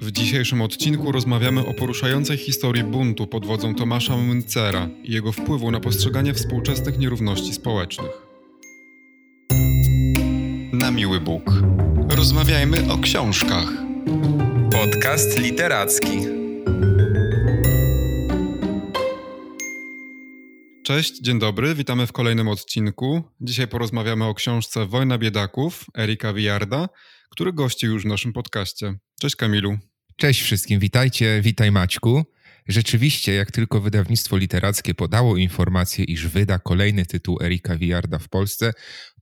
W dzisiejszym odcinku rozmawiamy o poruszającej historii buntu pod wodzą Tomasza Müncera i jego wpływu na postrzeganie współczesnych nierówności społecznych. Na miły Bóg. Rozmawiajmy o książkach. Podcast literacki. Cześć, dzień dobry, witamy w kolejnym odcinku. Dzisiaj porozmawiamy o książce Wojna Biedaków Erika Wiarda, który gości już w naszym podcaście. Cześć Kamilu. Cześć wszystkim, witajcie, witaj Maćku. Rzeczywiście, jak tylko wydawnictwo literackie podało informację, iż wyda kolejny tytuł Erika Wiarda w Polsce,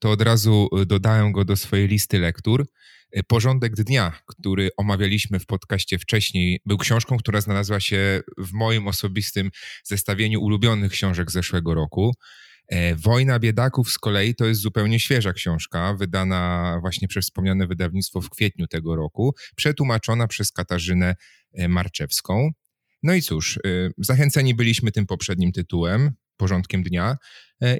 to od razu dodałem go do swojej listy lektur. Porządek Dnia, który omawialiśmy w podcaście wcześniej, był książką, która znalazła się w moim osobistym zestawieniu ulubionych książek zeszłego roku. E, Wojna Biedaków z kolei to jest zupełnie świeża książka, wydana właśnie przez wspomniane wydawnictwo w kwietniu tego roku, przetłumaczona przez Katarzynę e, Marczewską. No i cóż, e, zachęceni byliśmy tym poprzednim tytułem, porządkiem dnia,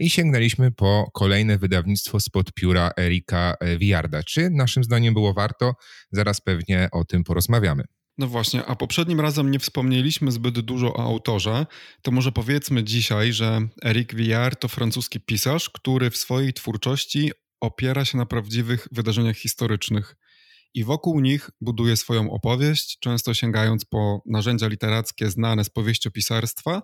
i sięgnęliśmy po kolejne wydawnictwo spod pióra Erika Wiarda. Czy naszym zdaniem było warto? Zaraz pewnie o tym porozmawiamy. No właśnie, a poprzednim razem nie wspomnieliśmy zbyt dużo o autorze, to może powiedzmy dzisiaj, że Eric Villard to francuski pisarz, który w swojej twórczości opiera się na prawdziwych wydarzeniach historycznych i wokół nich buduje swoją opowieść, często sięgając po narzędzia literackie znane z powieściopisarstwa,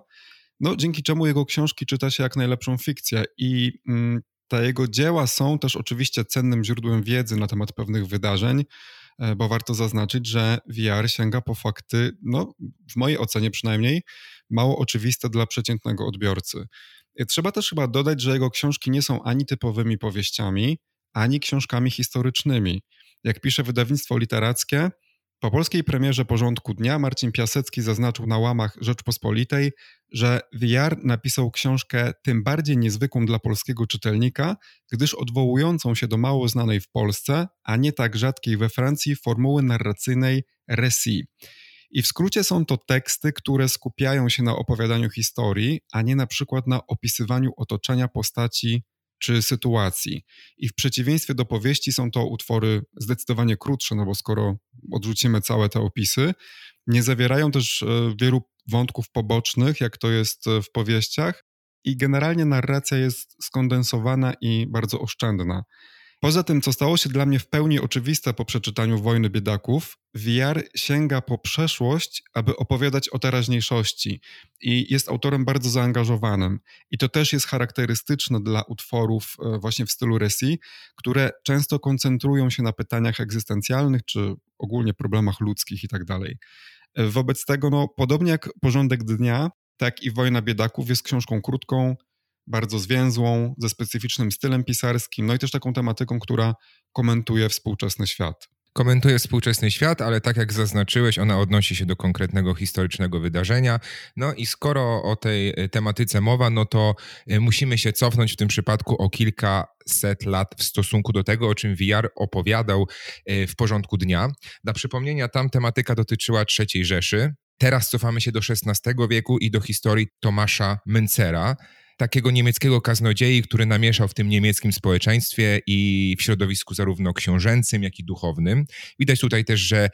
no, dzięki czemu jego książki czyta się jak najlepszą fikcję i mm, te jego dzieła są też oczywiście cennym źródłem wiedzy na temat pewnych wydarzeń, E, bo warto zaznaczyć, że VR sięga po fakty, no w mojej ocenie przynajmniej, mało oczywiste dla przeciętnego odbiorcy. E, trzeba też chyba dodać, że jego książki nie są ani typowymi powieściami, ani książkami historycznymi. Jak pisze wydawnictwo literackie, po polskiej premierze Porządku Dnia Marcin Piasecki zaznaczył na łamach Rzeczpospolitej, że VR napisał książkę tym bardziej niezwykłą dla polskiego czytelnika, gdyż odwołującą się do mało znanej w Polsce, a nie tak rzadkiej we Francji formuły narracyjnej récit. I w skrócie są to teksty, które skupiają się na opowiadaniu historii, a nie na przykład na opisywaniu otoczenia postaci czy sytuacji. I w przeciwieństwie do powieści są to utwory zdecydowanie krótsze, no bo skoro odrzucimy całe te opisy, nie zawierają też e, wielu wątków pobocznych, jak to jest e, w powieściach, i generalnie narracja jest skondensowana i bardzo oszczędna. Poza tym, co stało się dla mnie w pełni oczywiste po przeczytaniu Wojny Biedaków, VR sięga po przeszłość, aby opowiadać o teraźniejszości i jest autorem bardzo zaangażowanym. I to też jest charakterystyczne dla utworów e, właśnie w stylu Resi, które często koncentrują się na pytaniach egzystencjalnych czy ogólnie problemach ludzkich i tak. E, wobec tego, no, podobnie jak Porządek Dnia, tak i Wojna Biedaków jest książką krótką, bardzo zwięzłą, ze specyficznym stylem pisarskim, no i też taką tematyką, która komentuje współczesny świat. Komentuje współczesny świat, ale tak jak zaznaczyłeś, ona odnosi się do konkretnego historycznego wydarzenia. No i skoro o tej e, tematyce mowa, no to e, musimy się cofnąć w tym przypadku o kilkaset lat w stosunku do tego, o czym VR opowiadał e, w porządku dnia. Dla przypomnienia, tam tematyka dotyczyła III Rzeszy. Teraz cofamy się do XVI wieku i do historii Tomasza Müncera takiego niemieckiego kaznodziei, który namieszał w tym niemieckim społeczeństwie i w środowisku zarówno książęcym, jak i duchownym. Widać tutaj też, że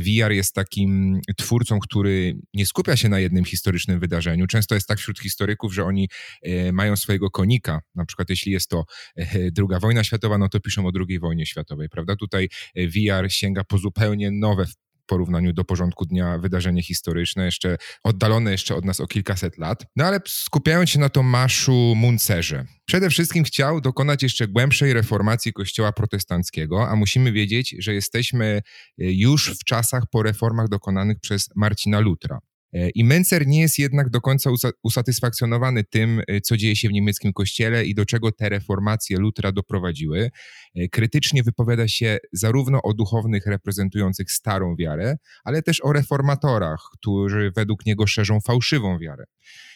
VR e, jest takim twórcą, który nie skupia się na jednym historycznym wydarzeniu. Często jest tak wśród historyków, że oni e, mają swojego konika. Na przykład jeśli jest to e, druga wojna światowa, no to piszą o drugiej wojnie światowej, prawda? Tutaj VR sięga po zupełnie nowe porównaniu do porządku dnia wydarzenie historyczne, jeszcze oddalone jeszcze od nas o kilkaset lat. No ale skupiając się na Tomaszu Muncerze, Przede wszystkim chciał dokonać jeszcze głębszej reformacji Kościoła protestanckiego, a musimy wiedzieć, że jesteśmy e, już w czasach po reformach dokonanych przez Marcina Lutra. E, I Mencer nie jest jednak do końca usatysfakcjonowany tym, e, co dzieje się w niemieckim kościele i do czego te reformacje Lutra doprowadziły. E, krytycznie wypowiada się zarówno o duchownych reprezentujących starą wiarę, ale też o reformatorach, którzy według niego szerzą fałszywą wiarę.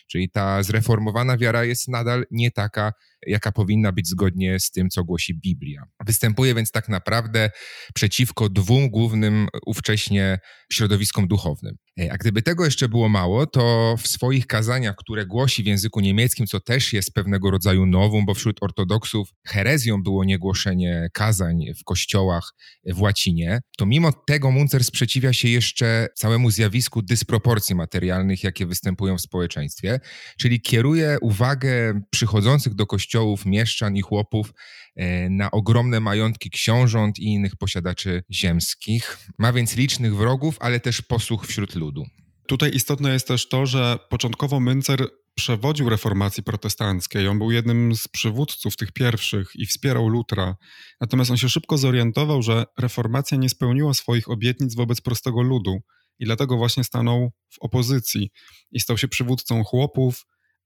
Czyli ta zreformowana wiara jest nadal nie taka, jaka powinna być zgodnie z tym, co głosi Biblia. Występuje więc tak naprawdę przeciwko dwóm głównym ówcześnie środowiskom duchownym. A gdyby tego jeszcze było mało, to w swoich kazaniach, które głosi w języku niemieckim, co też jest pewnego rodzaju nowum, bo wśród ortodoksów herezją było niegłoszenie kazań w kościołach w łacinie, to mimo tego Munzer sprzeciwia się jeszcze całemu zjawisku dysproporcji materialnych, jakie występują w społeczeństwie, czyli kieruje uwagę przychodzących do kościołów mieszczan i chłopów e, na ogromne majątki książąt i innych posiadaczy ziemskich. Ma więc licznych wrogów, ale też posłuch wśród ludu. Tutaj istotne jest też to, że początkowo Münzer przewodził reformacji protestanckiej. On był jednym z przywódców tych pierwszych i wspierał Lutra. Natomiast on się szybko zorientował, że reformacja nie spełniła swoich obietnic wobec prostego ludu i dlatego właśnie stanął w opozycji i stał się przywódcą chłopów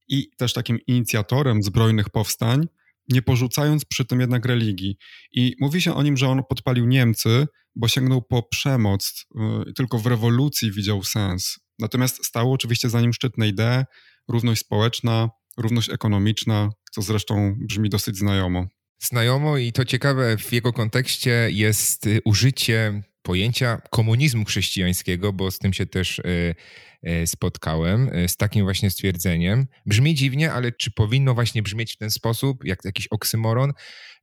i też takim inicjatorem zbrojnych powstań, nie porzucając przy tym jednak religii. I mówi się o nim, że on podpalił Niemcy, bo sięgnął po przemoc, y, tylko w rewolucji widział sens. Natomiast stało oczywiście za nim szczytne idee, równość społeczna, równość ekonomiczna, co zresztą brzmi dosyć znajomo. Znajomo i to ciekawe w jego kontekście jest y, użycie pojęcia komunizmu chrześcijańskiego, bo z tym się też y, spotkałem e, z takim właśnie stwierdzeniem. Brzmi dziwnie, ale czy powinno właśnie brzmieć w ten sposób, jak jakiś oksymoron?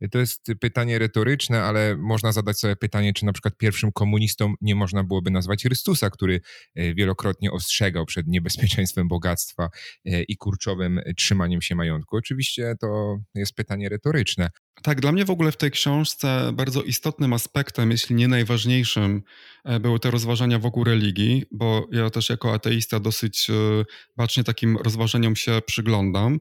E, to jest pytanie retoryczne, ale można zadać sobie pytanie, czy na przykład pierwszym komunistą nie można byłoby nazwać Chrystusa, który wielokrotnie ostrzegał przed niebezpieczeństwem bogactwa i kurczowym trzymaniem się majątku. Oczywiście to jest pytanie retoryczne. Tak, dla mnie w ogóle w tej książce bardzo istotnym aspektem, jeśli nie najważniejszym, były te rozważania wokół religii, bo ja też jako ateista dosyć e, bacznie takim rozważeniom się przyglądam.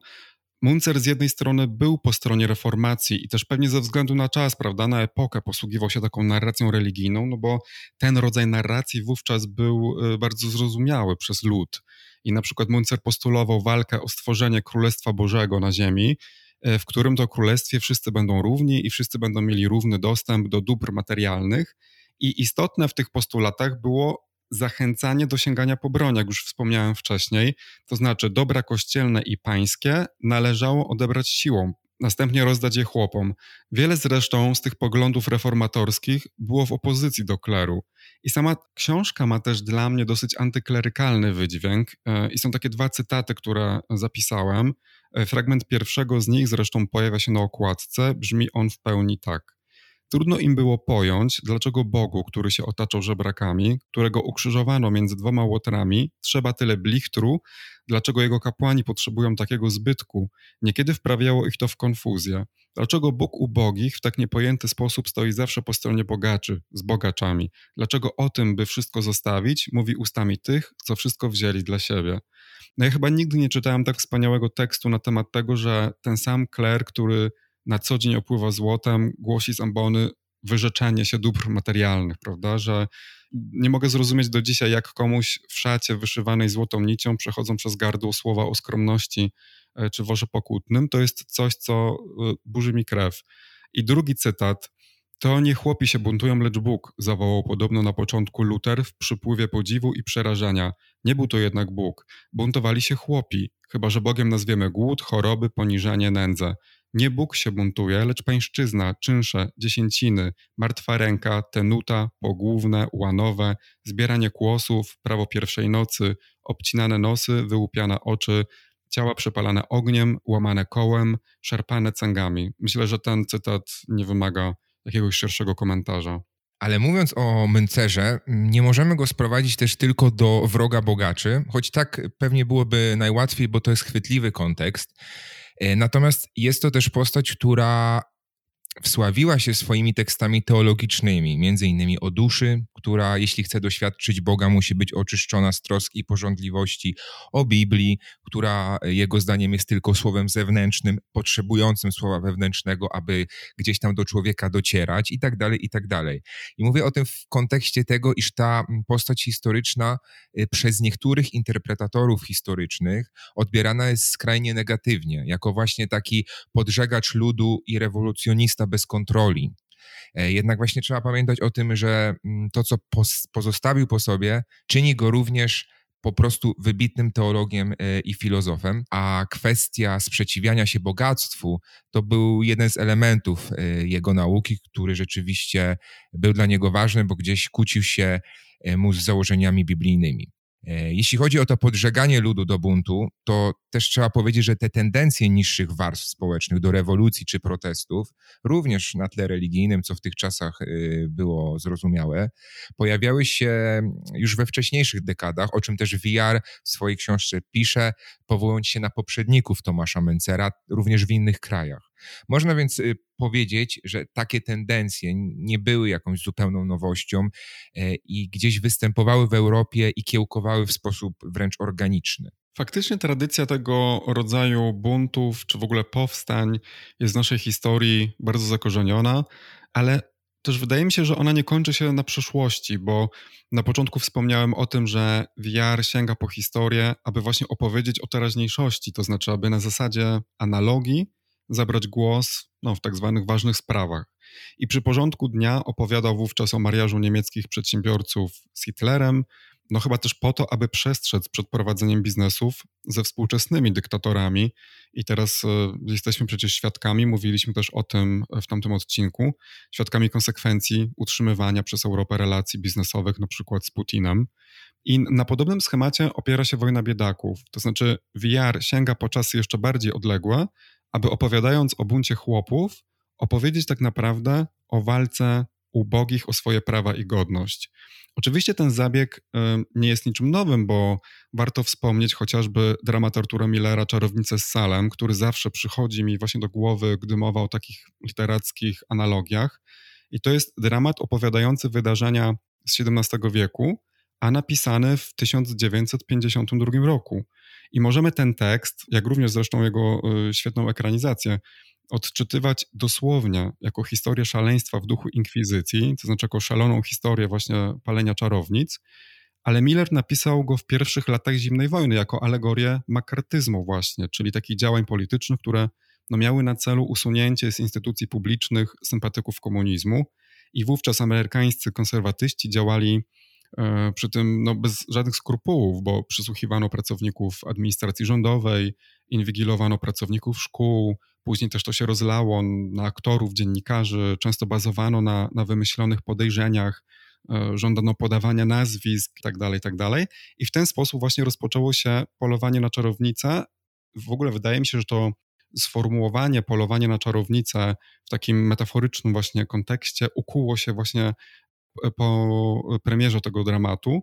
Munzer z jednej strony był po stronie reformacji i też pewnie ze względu na czas, prawda, na epokę posługiwał się taką narracją religijną, no bo ten rodzaj narracji wówczas był e, bardzo zrozumiały przez lud. I na przykład Munzer postulował walkę o stworzenie Królestwa Bożego na ziemi, e, w którym to królestwie wszyscy będą równi i wszyscy będą mieli równy dostęp do dóbr materialnych. I istotne w tych postulatach było zachęcanie do sięgania po broń, jak już wspomniałem wcześniej, to znaczy dobra kościelne i pańskie należało odebrać siłą, następnie rozdać je chłopom. Wiele zresztą z tych poglądów reformatorskich było w opozycji do kleru. I sama książka ma też dla mnie dosyć antyklerykalny wydźwięk. E, I są takie dwa cytaty, które zapisałem. E, fragment pierwszego z nich zresztą pojawia się na okładce. Brzmi on w pełni tak. Trudno im było pojąć, dlaczego Bogu, który się otaczał żebrakami, którego ukrzyżowano między dwoma łotrami, trzeba tyle blichtru, dlaczego jego kapłani potrzebują takiego zbytku. Niekiedy wprawiało ich to w konfuzję. Dlaczego Bóg ubogich w tak niepojęty sposób stoi zawsze po stronie bogaczy, z bogaczami? Dlaczego o tym, by wszystko zostawić, mówi ustami tych, co wszystko wzięli dla siebie? No ja chyba nigdy nie czytałem tak wspaniałego tekstu na temat tego, że ten sam kler, który na co dzień opływa złotem, głosi z ambony wyrzeczenie się dóbr materialnych, prawda? Że nie mogę zrozumieć do dzisiaj, jak komuś w szacie wyszywanej złotą nicią przechodzą przez gardło słowa o skromności e, czy worze pokutnym. To jest coś, co e, burzy mi krew. I drugi cytat. To nie chłopi się buntują, lecz Bóg, zawołał podobno na początku Luter w przypływie podziwu i przerażenia. Nie był to jednak Bóg. Buntowali się chłopi, chyba że Bogiem nazwiemy głód, choroby, poniżenie, nędzę. Nie Bóg się buntuje, lecz pańszczyzna, czynsze, dziesięciny, martwa ręka, tenuta, pogłówne, łanowe, zbieranie kłosów, prawo pierwszej nocy, obcinane nosy, wyłupiane oczy, ciała przepalane ogniem, łamane kołem, szarpane cęgami. Myślę, że ten cytat nie wymaga jakiegoś szerszego komentarza. Ale mówiąc o Müncerze, nie możemy go sprowadzić też tylko do wroga bogaczy, choć tak pewnie byłoby najłatwiej, bo to jest chwytliwy kontekst. E, natomiast jest to też postać, która wsławiła się swoimi tekstami teologicznymi, między innymi o duszy, która jeśli chce doświadczyć Boga musi być oczyszczona z troski i porządliwości, o Biblii, która jego zdaniem jest tylko słowem zewnętrznym, potrzebującym słowa wewnętrznego, aby gdzieś tam do człowieka docierać i tak dalej, i tak dalej. I mówię o tym w kontekście tego, iż ta postać historyczna y, przez niektórych interpretatorów historycznych odbierana jest skrajnie negatywnie, jako właśnie taki podżegacz ludu i rewolucjonista bez kontroli. E, jednak właśnie trzeba pamiętać o tym, że mm, to, co pozostawił po sobie, czyni go również po prostu wybitnym teologiem e, i filozofem, a kwestia sprzeciwiania się bogactwu to był jeden z elementów e, jego nauki, który rzeczywiście był dla niego ważny, bo gdzieś kłócił się mu z założeniami biblijnymi. E, jeśli chodzi o to podżeganie ludu do buntu, to też trzeba powiedzieć, że te tendencje niższych warstw społecznych do rewolucji czy protestów, również na tle religijnym, co w tych czasach e, było zrozumiałe, pojawiały się już we wcześniejszych dekadach, o czym też VR w swojej książce pisze, powołując się na poprzedników Tomasza Mencera, również w innych krajach. Można więc y, powiedzieć, że takie tendencje nie były jakąś zupełną nowością e, i gdzieś występowały w Europie i kiełkowały w sposób wręcz organiczny. Faktycznie tradycja tego rodzaju buntów, czy w ogóle powstań jest w naszej historii bardzo zakorzeniona, ale też wydaje mi się, że ona nie kończy się na przeszłości, bo na początku wspomniałem o tym, że VR sięga po historię, aby właśnie opowiedzieć o teraźniejszości, to znaczy, aby na zasadzie analogii zabrać głos no, w tak zwanych ważnych sprawach. I przy porządku dnia opowiadał wówczas o mariażu niemieckich przedsiębiorców z Hitlerem, no chyba też po to, aby przestrzec przed prowadzeniem biznesów ze współczesnymi dyktatorami. I teraz e, jesteśmy przecież świadkami, mówiliśmy też o tym w tamtym odcinku, świadkami konsekwencji utrzymywania przez Europę relacji biznesowych, na przykład z Putinem. I na podobnym schemacie opiera się wojna biedaków. To znaczy, VR sięga po czasy jeszcze bardziej odległe, aby opowiadając o buncie chłopów, opowiedzieć tak naprawdę o walce ubogich o swoje prawa i godność. Oczywiście ten zabieg nie jest niczym nowym, bo warto wspomnieć chociażby dramat Artura Millera Czarownicę z Salem, który zawsze przychodzi mi właśnie do głowy, gdy mowa o takich literackich analogiach. I to jest dramat opowiadający wydarzenia z XVII wieku, a napisany w 1952 roku. I możemy ten tekst, jak również zresztą jego y, świetną ekranizację, odczytywać dosłownie jako historię szaleństwa w duchu inkwizycji, to znaczy jako szaloną historię właśnie palenia czarownic, ale Miller napisał go w pierwszych latach zimnej wojny jako alegorię makartyzmu właśnie, czyli takich działań politycznych, które no, miały na celu usunięcie z instytucji publicznych sympatyków komunizmu i wówczas amerykańscy konserwatyści działali przy tym no, bez żadnych skrupułów, bo przysłuchiwano pracowników administracji rządowej, inwigilowano pracowników szkół, później też to się rozlało na aktorów, dziennikarzy, często bazowano na, na wymyślonych podejrzeniach, e, żądano podawania nazwisk itd., tak itd. Tak I w ten sposób właśnie rozpoczęło się polowanie na czarownicę. W ogóle wydaje mi się, że to sformułowanie polowanie na czarownicę w takim metaforycznym właśnie kontekście ukuło się właśnie po premierze tego dramatu.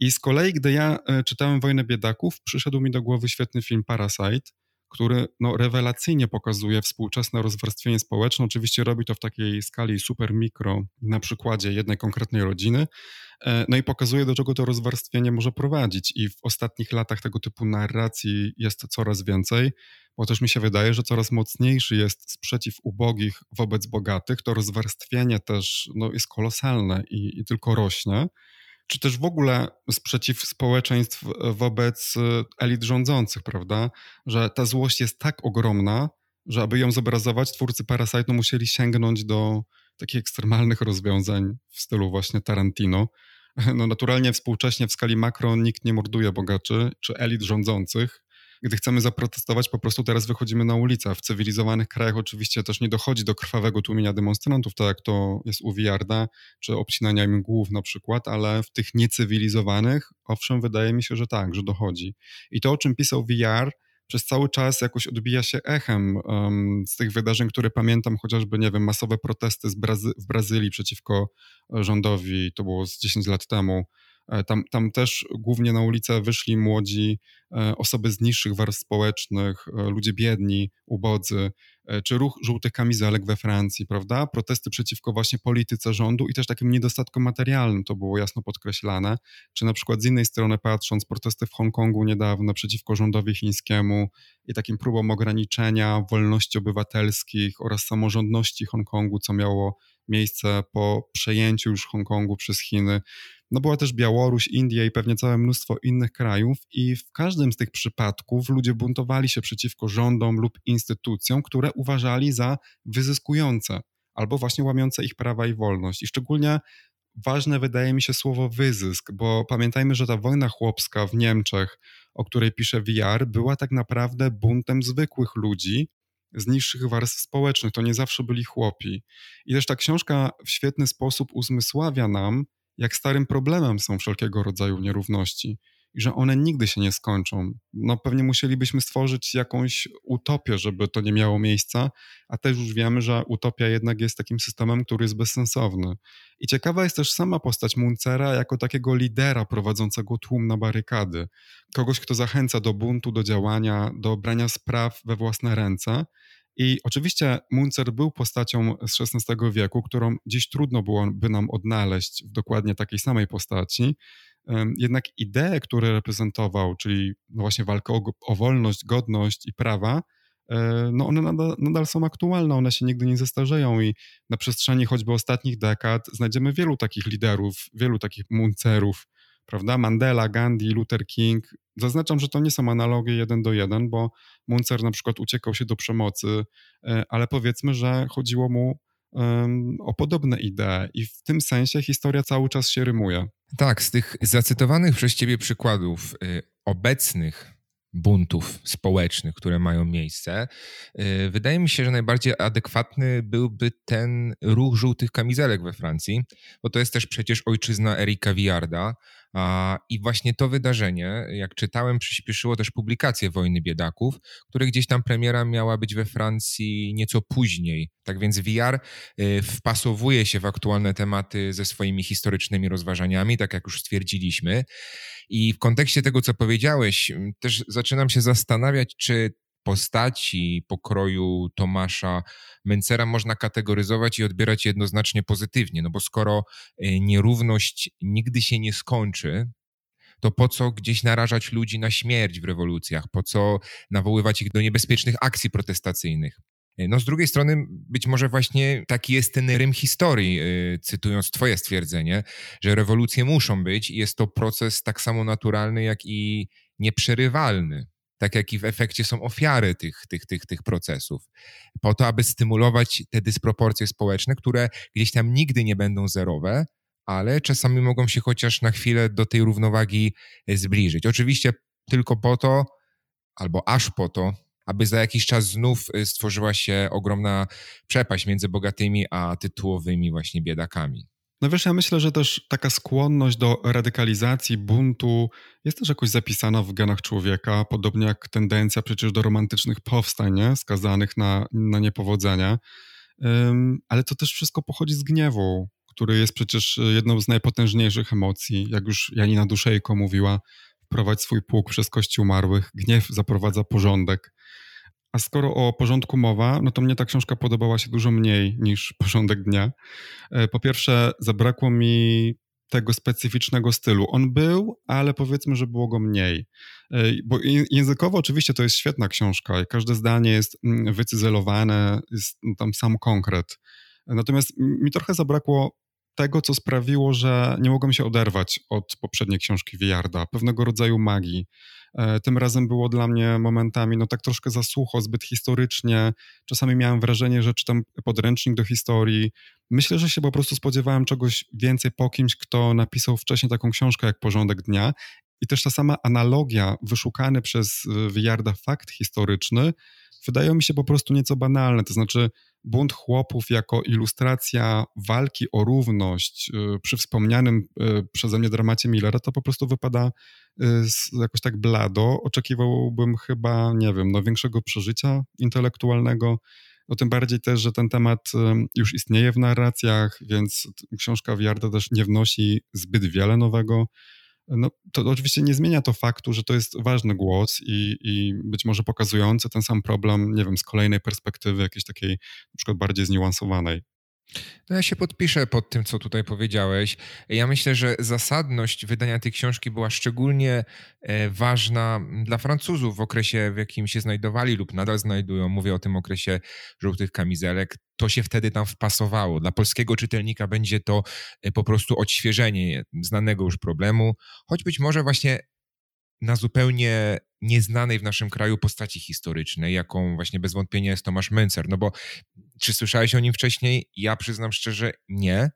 I z kolei, gdy ja e, czytałem Wojnę Biedaków, przyszedł mi do głowy świetny film Parasite, który no, rewelacyjnie pokazuje współczesne rozwarstwienie społeczne. Oczywiście robi to w takiej skali super mikro, na przykładzie jednej konkretnej rodziny. E, no i pokazuje, do czego to rozwarstwienie może prowadzić. I w ostatnich latach tego typu narracji jest coraz więcej bo też mi się wydaje, że coraz mocniejszy jest sprzeciw ubogich wobec bogatych. To rozwarstwienie też no, jest kolosalne i, i tylko rośnie. Czy też w ogóle sprzeciw społeczeństw wobec e, elit rządzących, prawda? Że ta złość jest tak ogromna, że aby ją zobrazować, twórcy Parasite musieli sięgnąć do takich ekstremalnych rozwiązań w stylu właśnie Tarantino. No naturalnie współcześnie w skali makro nikt nie morduje bogaczy czy elit rządzących, gdy chcemy zaprotestować, po prostu teraz wychodzimy na ulicę. W cywilizowanych krajach oczywiście też nie dochodzi do krwawego tłumienia demonstrantów, tak jak to jest u Wiarda, czy obcinania im głów na przykład, ale w tych niecywilizowanych, owszem, wydaje mi się, że tak, że dochodzi. I to, o czym pisał VR, przez cały czas jakoś odbija się echem um, z tych wydarzeń, które pamiętam, chociażby, nie wiem, masowe protesty Brazy w Brazylii przeciwko rządowi, to było z 10 lat temu, tam, tam też głównie na ulicę wyszli młodzi, e, osoby z niższych warstw społecznych, e, ludzie biedni, ubodzy, czy ruch żółtych kamizelek we Francji, prawda? Protesty przeciwko właśnie polityce rządu i też takim niedostatkom materialnym, to było jasno podkreślane. Czy na przykład z innej strony patrząc, protesty w Hongkongu niedawno przeciwko rządowi chińskiemu i takim próbom ograniczenia wolności obywatelskich oraz samorządności Hongkongu, co miało miejsce po przejęciu już Hongkongu przez Chiny. No była też Białoruś, India i pewnie całe mnóstwo innych krajów, i w każdym z tych przypadków ludzie buntowali się przeciwko rządom lub instytucjom, które uważali za wyzyskujące albo właśnie łamiące ich prawa i wolność. I szczególnie ważne wydaje mi się słowo wyzysk, bo pamiętajmy, że ta wojna chłopska w Niemczech, o której pisze VR, była tak naprawdę buntem zwykłych ludzi z niższych warstw społecznych. To nie zawsze byli chłopi. I też ta książka w świetny sposób uzmysławia nam, jak starym problemem są wszelkiego rodzaju nierówności i że one nigdy się nie skończą. No pewnie musielibyśmy stworzyć jakąś utopię, żeby to nie miało miejsca, a też już wiemy, że utopia jednak jest takim systemem, który jest bezsensowny. I ciekawa jest też sama postać Muncera jako takiego lidera prowadzącego tłum na barykady. Kogoś, kto zachęca do buntu, do działania, do brania spraw we własne ręce. I oczywiście Muncer był postacią z XVI wieku, którą dziś trudno byłoby nam odnaleźć w dokładnie takiej samej postaci, jednak idee, które reprezentował, czyli no właśnie walkę o, o wolność, godność i prawa, e, no one nadal, nadal, są aktualne, one się nigdy nie zestarzeją i na przestrzeni choćby ostatnich dekad znajdziemy wielu takich liderów, wielu takich muncerów, prawda? Mandela, Gandhi, Luther King. Zaznaczam, że to nie są analogie jeden do jeden, bo Muncer na przykład uciekał się do przemocy, e, ale powiedzmy, że chodziło mu o podobne idee i w tym sensie historia cały czas się rymuje. Tak, z tych zacytowanych przez ciebie przykładów y, obecnych buntów społecznych, które mają miejsce, y, wydaje mi się, że najbardziej adekwatny byłby ten ruch żółtych kamizelek we Francji, bo to jest też przecież ojczyzna Erika Viarda, i właśnie to wydarzenie, jak czytałem, przyspieszyło też publikację Wojny Biedaków, której gdzieś tam premiera miała być we Francji nieco później. Tak więc VR y, wpasowuje się w aktualne tematy ze swoimi historycznymi rozważaniami, tak jak już stwierdziliśmy. I w kontekście tego, co powiedziałeś, też zaczynam się zastanawiać, czy postaci pokroju Tomasza Mencera można kategoryzować i odbierać jednoznacznie pozytywnie, no bo skoro y, nierówność nigdy się nie skończy, to po co gdzieś narażać ludzi na śmierć w rewolucjach, po co nawoływać ich do niebezpiecznych akcji protestacyjnych? Y, no z drugiej strony być może właśnie taki jest ten rym historii, y, cytując twoje stwierdzenie, że rewolucje muszą być i jest to proces tak samo naturalny, jak i nieprzerywalny tak jak i w efekcie są ofiary tych, tych, tych, tych procesów, po to, aby stymulować te dysproporcje społeczne, które gdzieś tam nigdy nie będą zerowe, ale czasami mogą się chociaż na chwilę do tej równowagi e, zbliżyć. Oczywiście tylko po to, albo aż po to, aby za jakiś czas znów e, stworzyła się ogromna przepaść między bogatymi a tytułowymi właśnie biedakami. No wiesz, ja myślę, że też taka skłonność do radykalizacji, buntu jest też jakoś zapisana w genach człowieka, podobnie jak tendencja przecież do romantycznych powstań, nie? skazanych na, na niepowodzenia. Um, ale to też wszystko pochodzi z gniewu, który jest przecież jedną z najpotężniejszych emocji. Jak już Janina Duszejko mówiła, wprowadź swój pług przez kości umarłych. Gniew zaprowadza porządek. A skoro o porządku mowa, no to mnie ta książka podobała się dużo mniej niż porządek dnia. E, po pierwsze, zabrakło mi tego specyficznego stylu. On był, ale powiedzmy, że było go mniej. E, bo językowo oczywiście to jest świetna książka i każde zdanie jest mm, wycyzelowane, jest tam sam konkret. Natomiast mi trochę zabrakło tego, co sprawiło, że nie mogłem się oderwać od poprzedniej książki Wiarda, pewnego rodzaju magii. E, tym razem było dla mnie momentami no tak troszkę za sucho, zbyt historycznie. Czasami miałem wrażenie, że czytam podręcznik do historii. Myślę, że się po prostu spodziewałem czegoś więcej po kimś, kto napisał wcześniej taką książkę jak Porządek Dnia. I też ta sama analogia, wyszukany przez Wiarda fakt historyczny, wydają mi się po prostu nieco banalne. To znaczy, bunt chłopów jako ilustracja walki o równość y, przy wspomnianym y, przeze mnie dramacie Millera, to po prostu wypada y, jakoś tak blado. Oczekiwałbym chyba, nie wiem, no większego przeżycia intelektualnego. No tym bardziej też, że ten temat już istnieje w narracjach, więc książka Wiarda też nie wnosi zbyt wiele nowego. No, to oczywiście nie zmienia to faktu, że to jest ważny głos i, i być może pokazujący ten sam problem, nie wiem, z kolejnej perspektywy, jakiejś takiej na przykład bardziej zniuansowanej. No ja się podpiszę pod tym, co tutaj powiedziałeś. Ja myślę, że zasadność wydania tej książki była szczególnie e, ważna dla Francuzów w okresie, w jakim się znajdowali lub nadal znajdują. Mówię o tym okresie żółtych kamizelek. To się wtedy tam wpasowało. Dla polskiego czytelnika będzie to e, po prostu odświeżenie znanego już problemu, choć być może właśnie na zupełnie nieznanej w naszym kraju postaci historycznej, jaką właśnie bez wątpienia jest Tomasz Mencer. No bo czy słyszałeś o nim wcześniej? Ja przyznam szczerze, nie.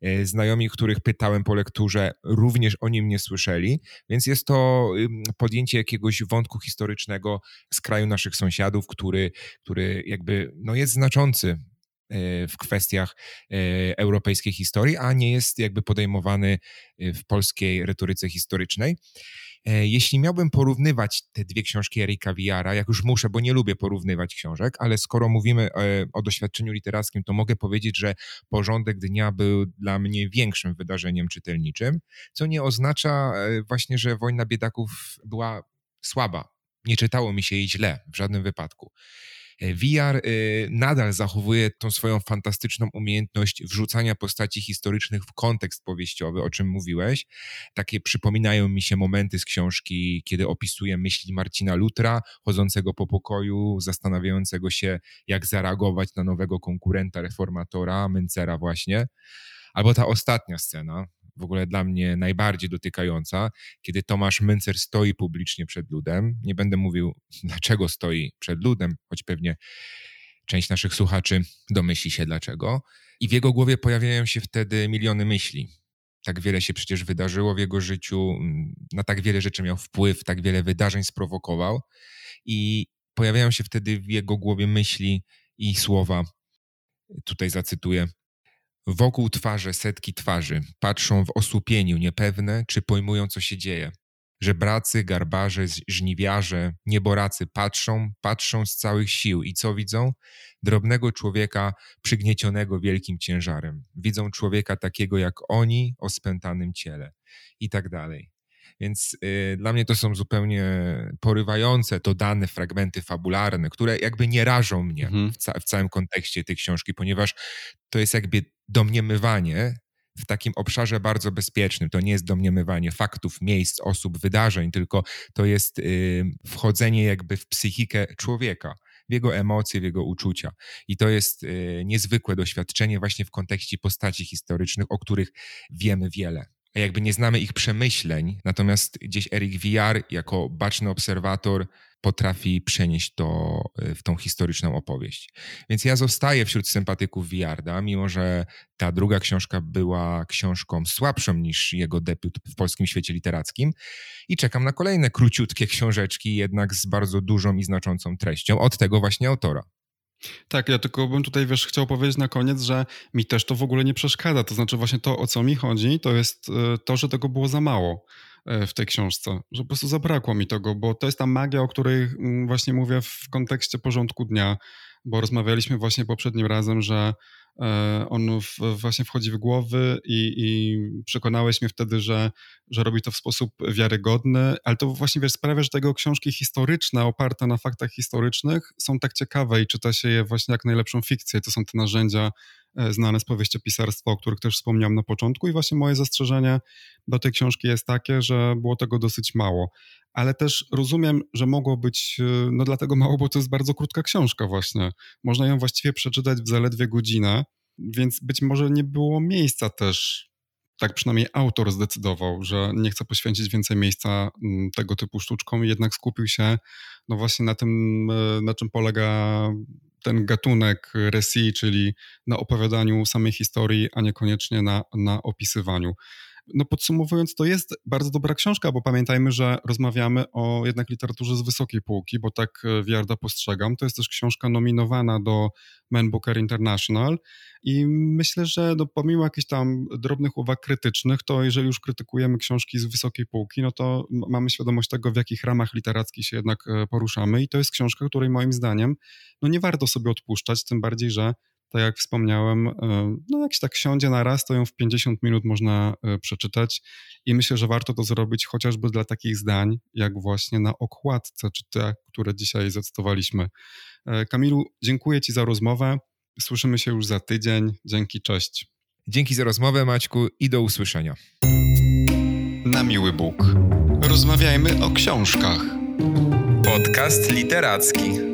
E, znajomi, których pytałem po lekturze, również o nim nie słyszeli, więc jest to podjęcie jakiegoś wątku historycznego z kraju naszych sąsiadów, który, który jakby no jest znaczący e, w kwestiach e, europejskiej historii, a nie jest jakby podejmowany w polskiej retoryce historycznej. E, jeśli miałbym porównywać te dwie książki Erika Wiara, jak już muszę, bo nie lubię porównywać książek, ale skoro mówimy e, o doświadczeniu literackim, to mogę powiedzieć, że porządek dnia był dla mnie większym wydarzeniem czytelniczym, co nie oznacza e, właśnie, że Wojna Biedaków była słaba. Nie czytało mi się jej źle w żadnym wypadku. VR y, nadal zachowuje tą swoją fantastyczną umiejętność wrzucania postaci historycznych w kontekst powieściowy, o czym mówiłeś. Takie przypominają mi się momenty z książki, kiedy opisuje myśli Marcina Lutra, chodzącego po pokoju, zastanawiającego się, jak zareagować na nowego konkurenta reformatora, Mencera właśnie. Albo ta ostatnia scena, w ogóle dla mnie najbardziej dotykająca, kiedy Tomasz Męcer stoi publicznie przed ludem. Nie będę mówił, dlaczego stoi przed ludem, choć pewnie część naszych słuchaczy domyśli się dlaczego. I w jego głowie pojawiają się wtedy miliony myśli. Tak wiele się przecież wydarzyło w jego życiu, na tak wiele rzeczy miał wpływ, tak wiele wydarzeń sprowokował. I pojawiają się wtedy w jego głowie myśli i słowa. Tutaj zacytuję: Wokół twarze setki twarzy patrzą w osłupieniu niepewne, czy pojmują, co się dzieje. Żebracy, garbarze, żniwiarze, nieboracy patrzą, patrzą z całych sił i co widzą? Drobnego człowieka przygniecionego wielkim ciężarem. Widzą człowieka takiego jak oni o spętanym ciele i tak dalej. Więc y, dla mnie to są zupełnie porywające to dane fragmenty fabularne, które jakby nie rażą mnie mhm. w, ca w całym kontekście tej książki, ponieważ to jest jakby domniemywanie w takim obszarze bardzo bezpiecznym. To nie jest domniemywanie faktów, miejsc, osób, wydarzeń, tylko to jest y, wchodzenie jakby w psychikę człowieka, w jego emocje, w jego uczucia. I to jest y, niezwykłe doświadczenie właśnie w kontekście postaci historycznych, o których wiemy wiele jakby nie znamy ich przemyśleń, natomiast gdzieś Eric VR jako baczny obserwator potrafi przenieść to e, w tą historyczną opowieść. Więc ja zostaję wśród sympatyków Wiarda, mimo że ta druga książka była książką słabszą niż jego debiut w polskim świecie literackim i czekam na kolejne króciutkie książeczki, jednak z bardzo dużą i znaczącą treścią od tego właśnie autora. Tak, ja tylko bym tutaj, wiesz, chciał powiedzieć na koniec, że mi też to w ogóle nie przeszkadza. To znaczy właśnie to, o co mi chodzi, to jest e, to, że tego było za mało w tej książce, że po prostu zabrakło mi tego, bo to jest ta magia, o której mm, właśnie mówię w kontekście porządku dnia, bo rozmawialiśmy właśnie poprzednim razem, że E, on w, właśnie wchodzi w głowy i, i, przekonałeś mnie wtedy, że, że robi to w sposób wiarygodny, ale to właśnie wiesz, sprawia, że tego książki historyczne, oparte na faktach historycznych, są tak ciekawe i czyta się je właśnie jak najlepszą fikcję. To są te narzędzia e, znane z powieściopisarstwa, o których też wspomniałem na początku i właśnie moje zastrzeżenie do tej książki jest takie, że było tego dosyć mało ale też rozumiem, że mogło być, e, no dlatego mało, bo to jest bardzo krótka książka właśnie. Można ją właściwie przeczytać w zaledwie godzinę, więc być może nie było miejsca też, tak przynajmniej autor zdecydował, że nie chce poświęcić więcej miejsca mm, tego typu sztuczkom jednak skupił się no właśnie na tym, e, na czym polega ten gatunek resi, czyli na opowiadaniu samej historii, a niekoniecznie na, na opisywaniu no podsumowując, to jest bardzo dobra książka, bo pamiętajmy, że rozmawiamy o jednak literaturze z wysokiej półki, bo tak e, Wiarda postrzegam. To jest też książka nominowana do Man Booker International i myślę, że no, pomimo jakichś tam drobnych uwag krytycznych, to jeżeli już krytykujemy książki z wysokiej półki, no to mamy świadomość tego, w jakich ramach literackich się jednak e, poruszamy i to jest książka, której moim zdaniem no nie warto sobie odpuszczać, tym bardziej, że tak jak wspomniałem, e, no jak się tak siądzie na raz, to ją w 50 minut można e, przeczytać i myślę, że warto to zrobić chociażby dla takich zdań, jak właśnie na okładce, czy te, które dzisiaj zacytowaliśmy. E, Kamilu, dziękuję Ci za rozmowę. Słyszymy się już za tydzień. Dzięki, cześć. Dzięki za rozmowę, Maćku, i do usłyszenia. Na miły Bóg. Rozmawiajmy o książkach. Podcast literacki.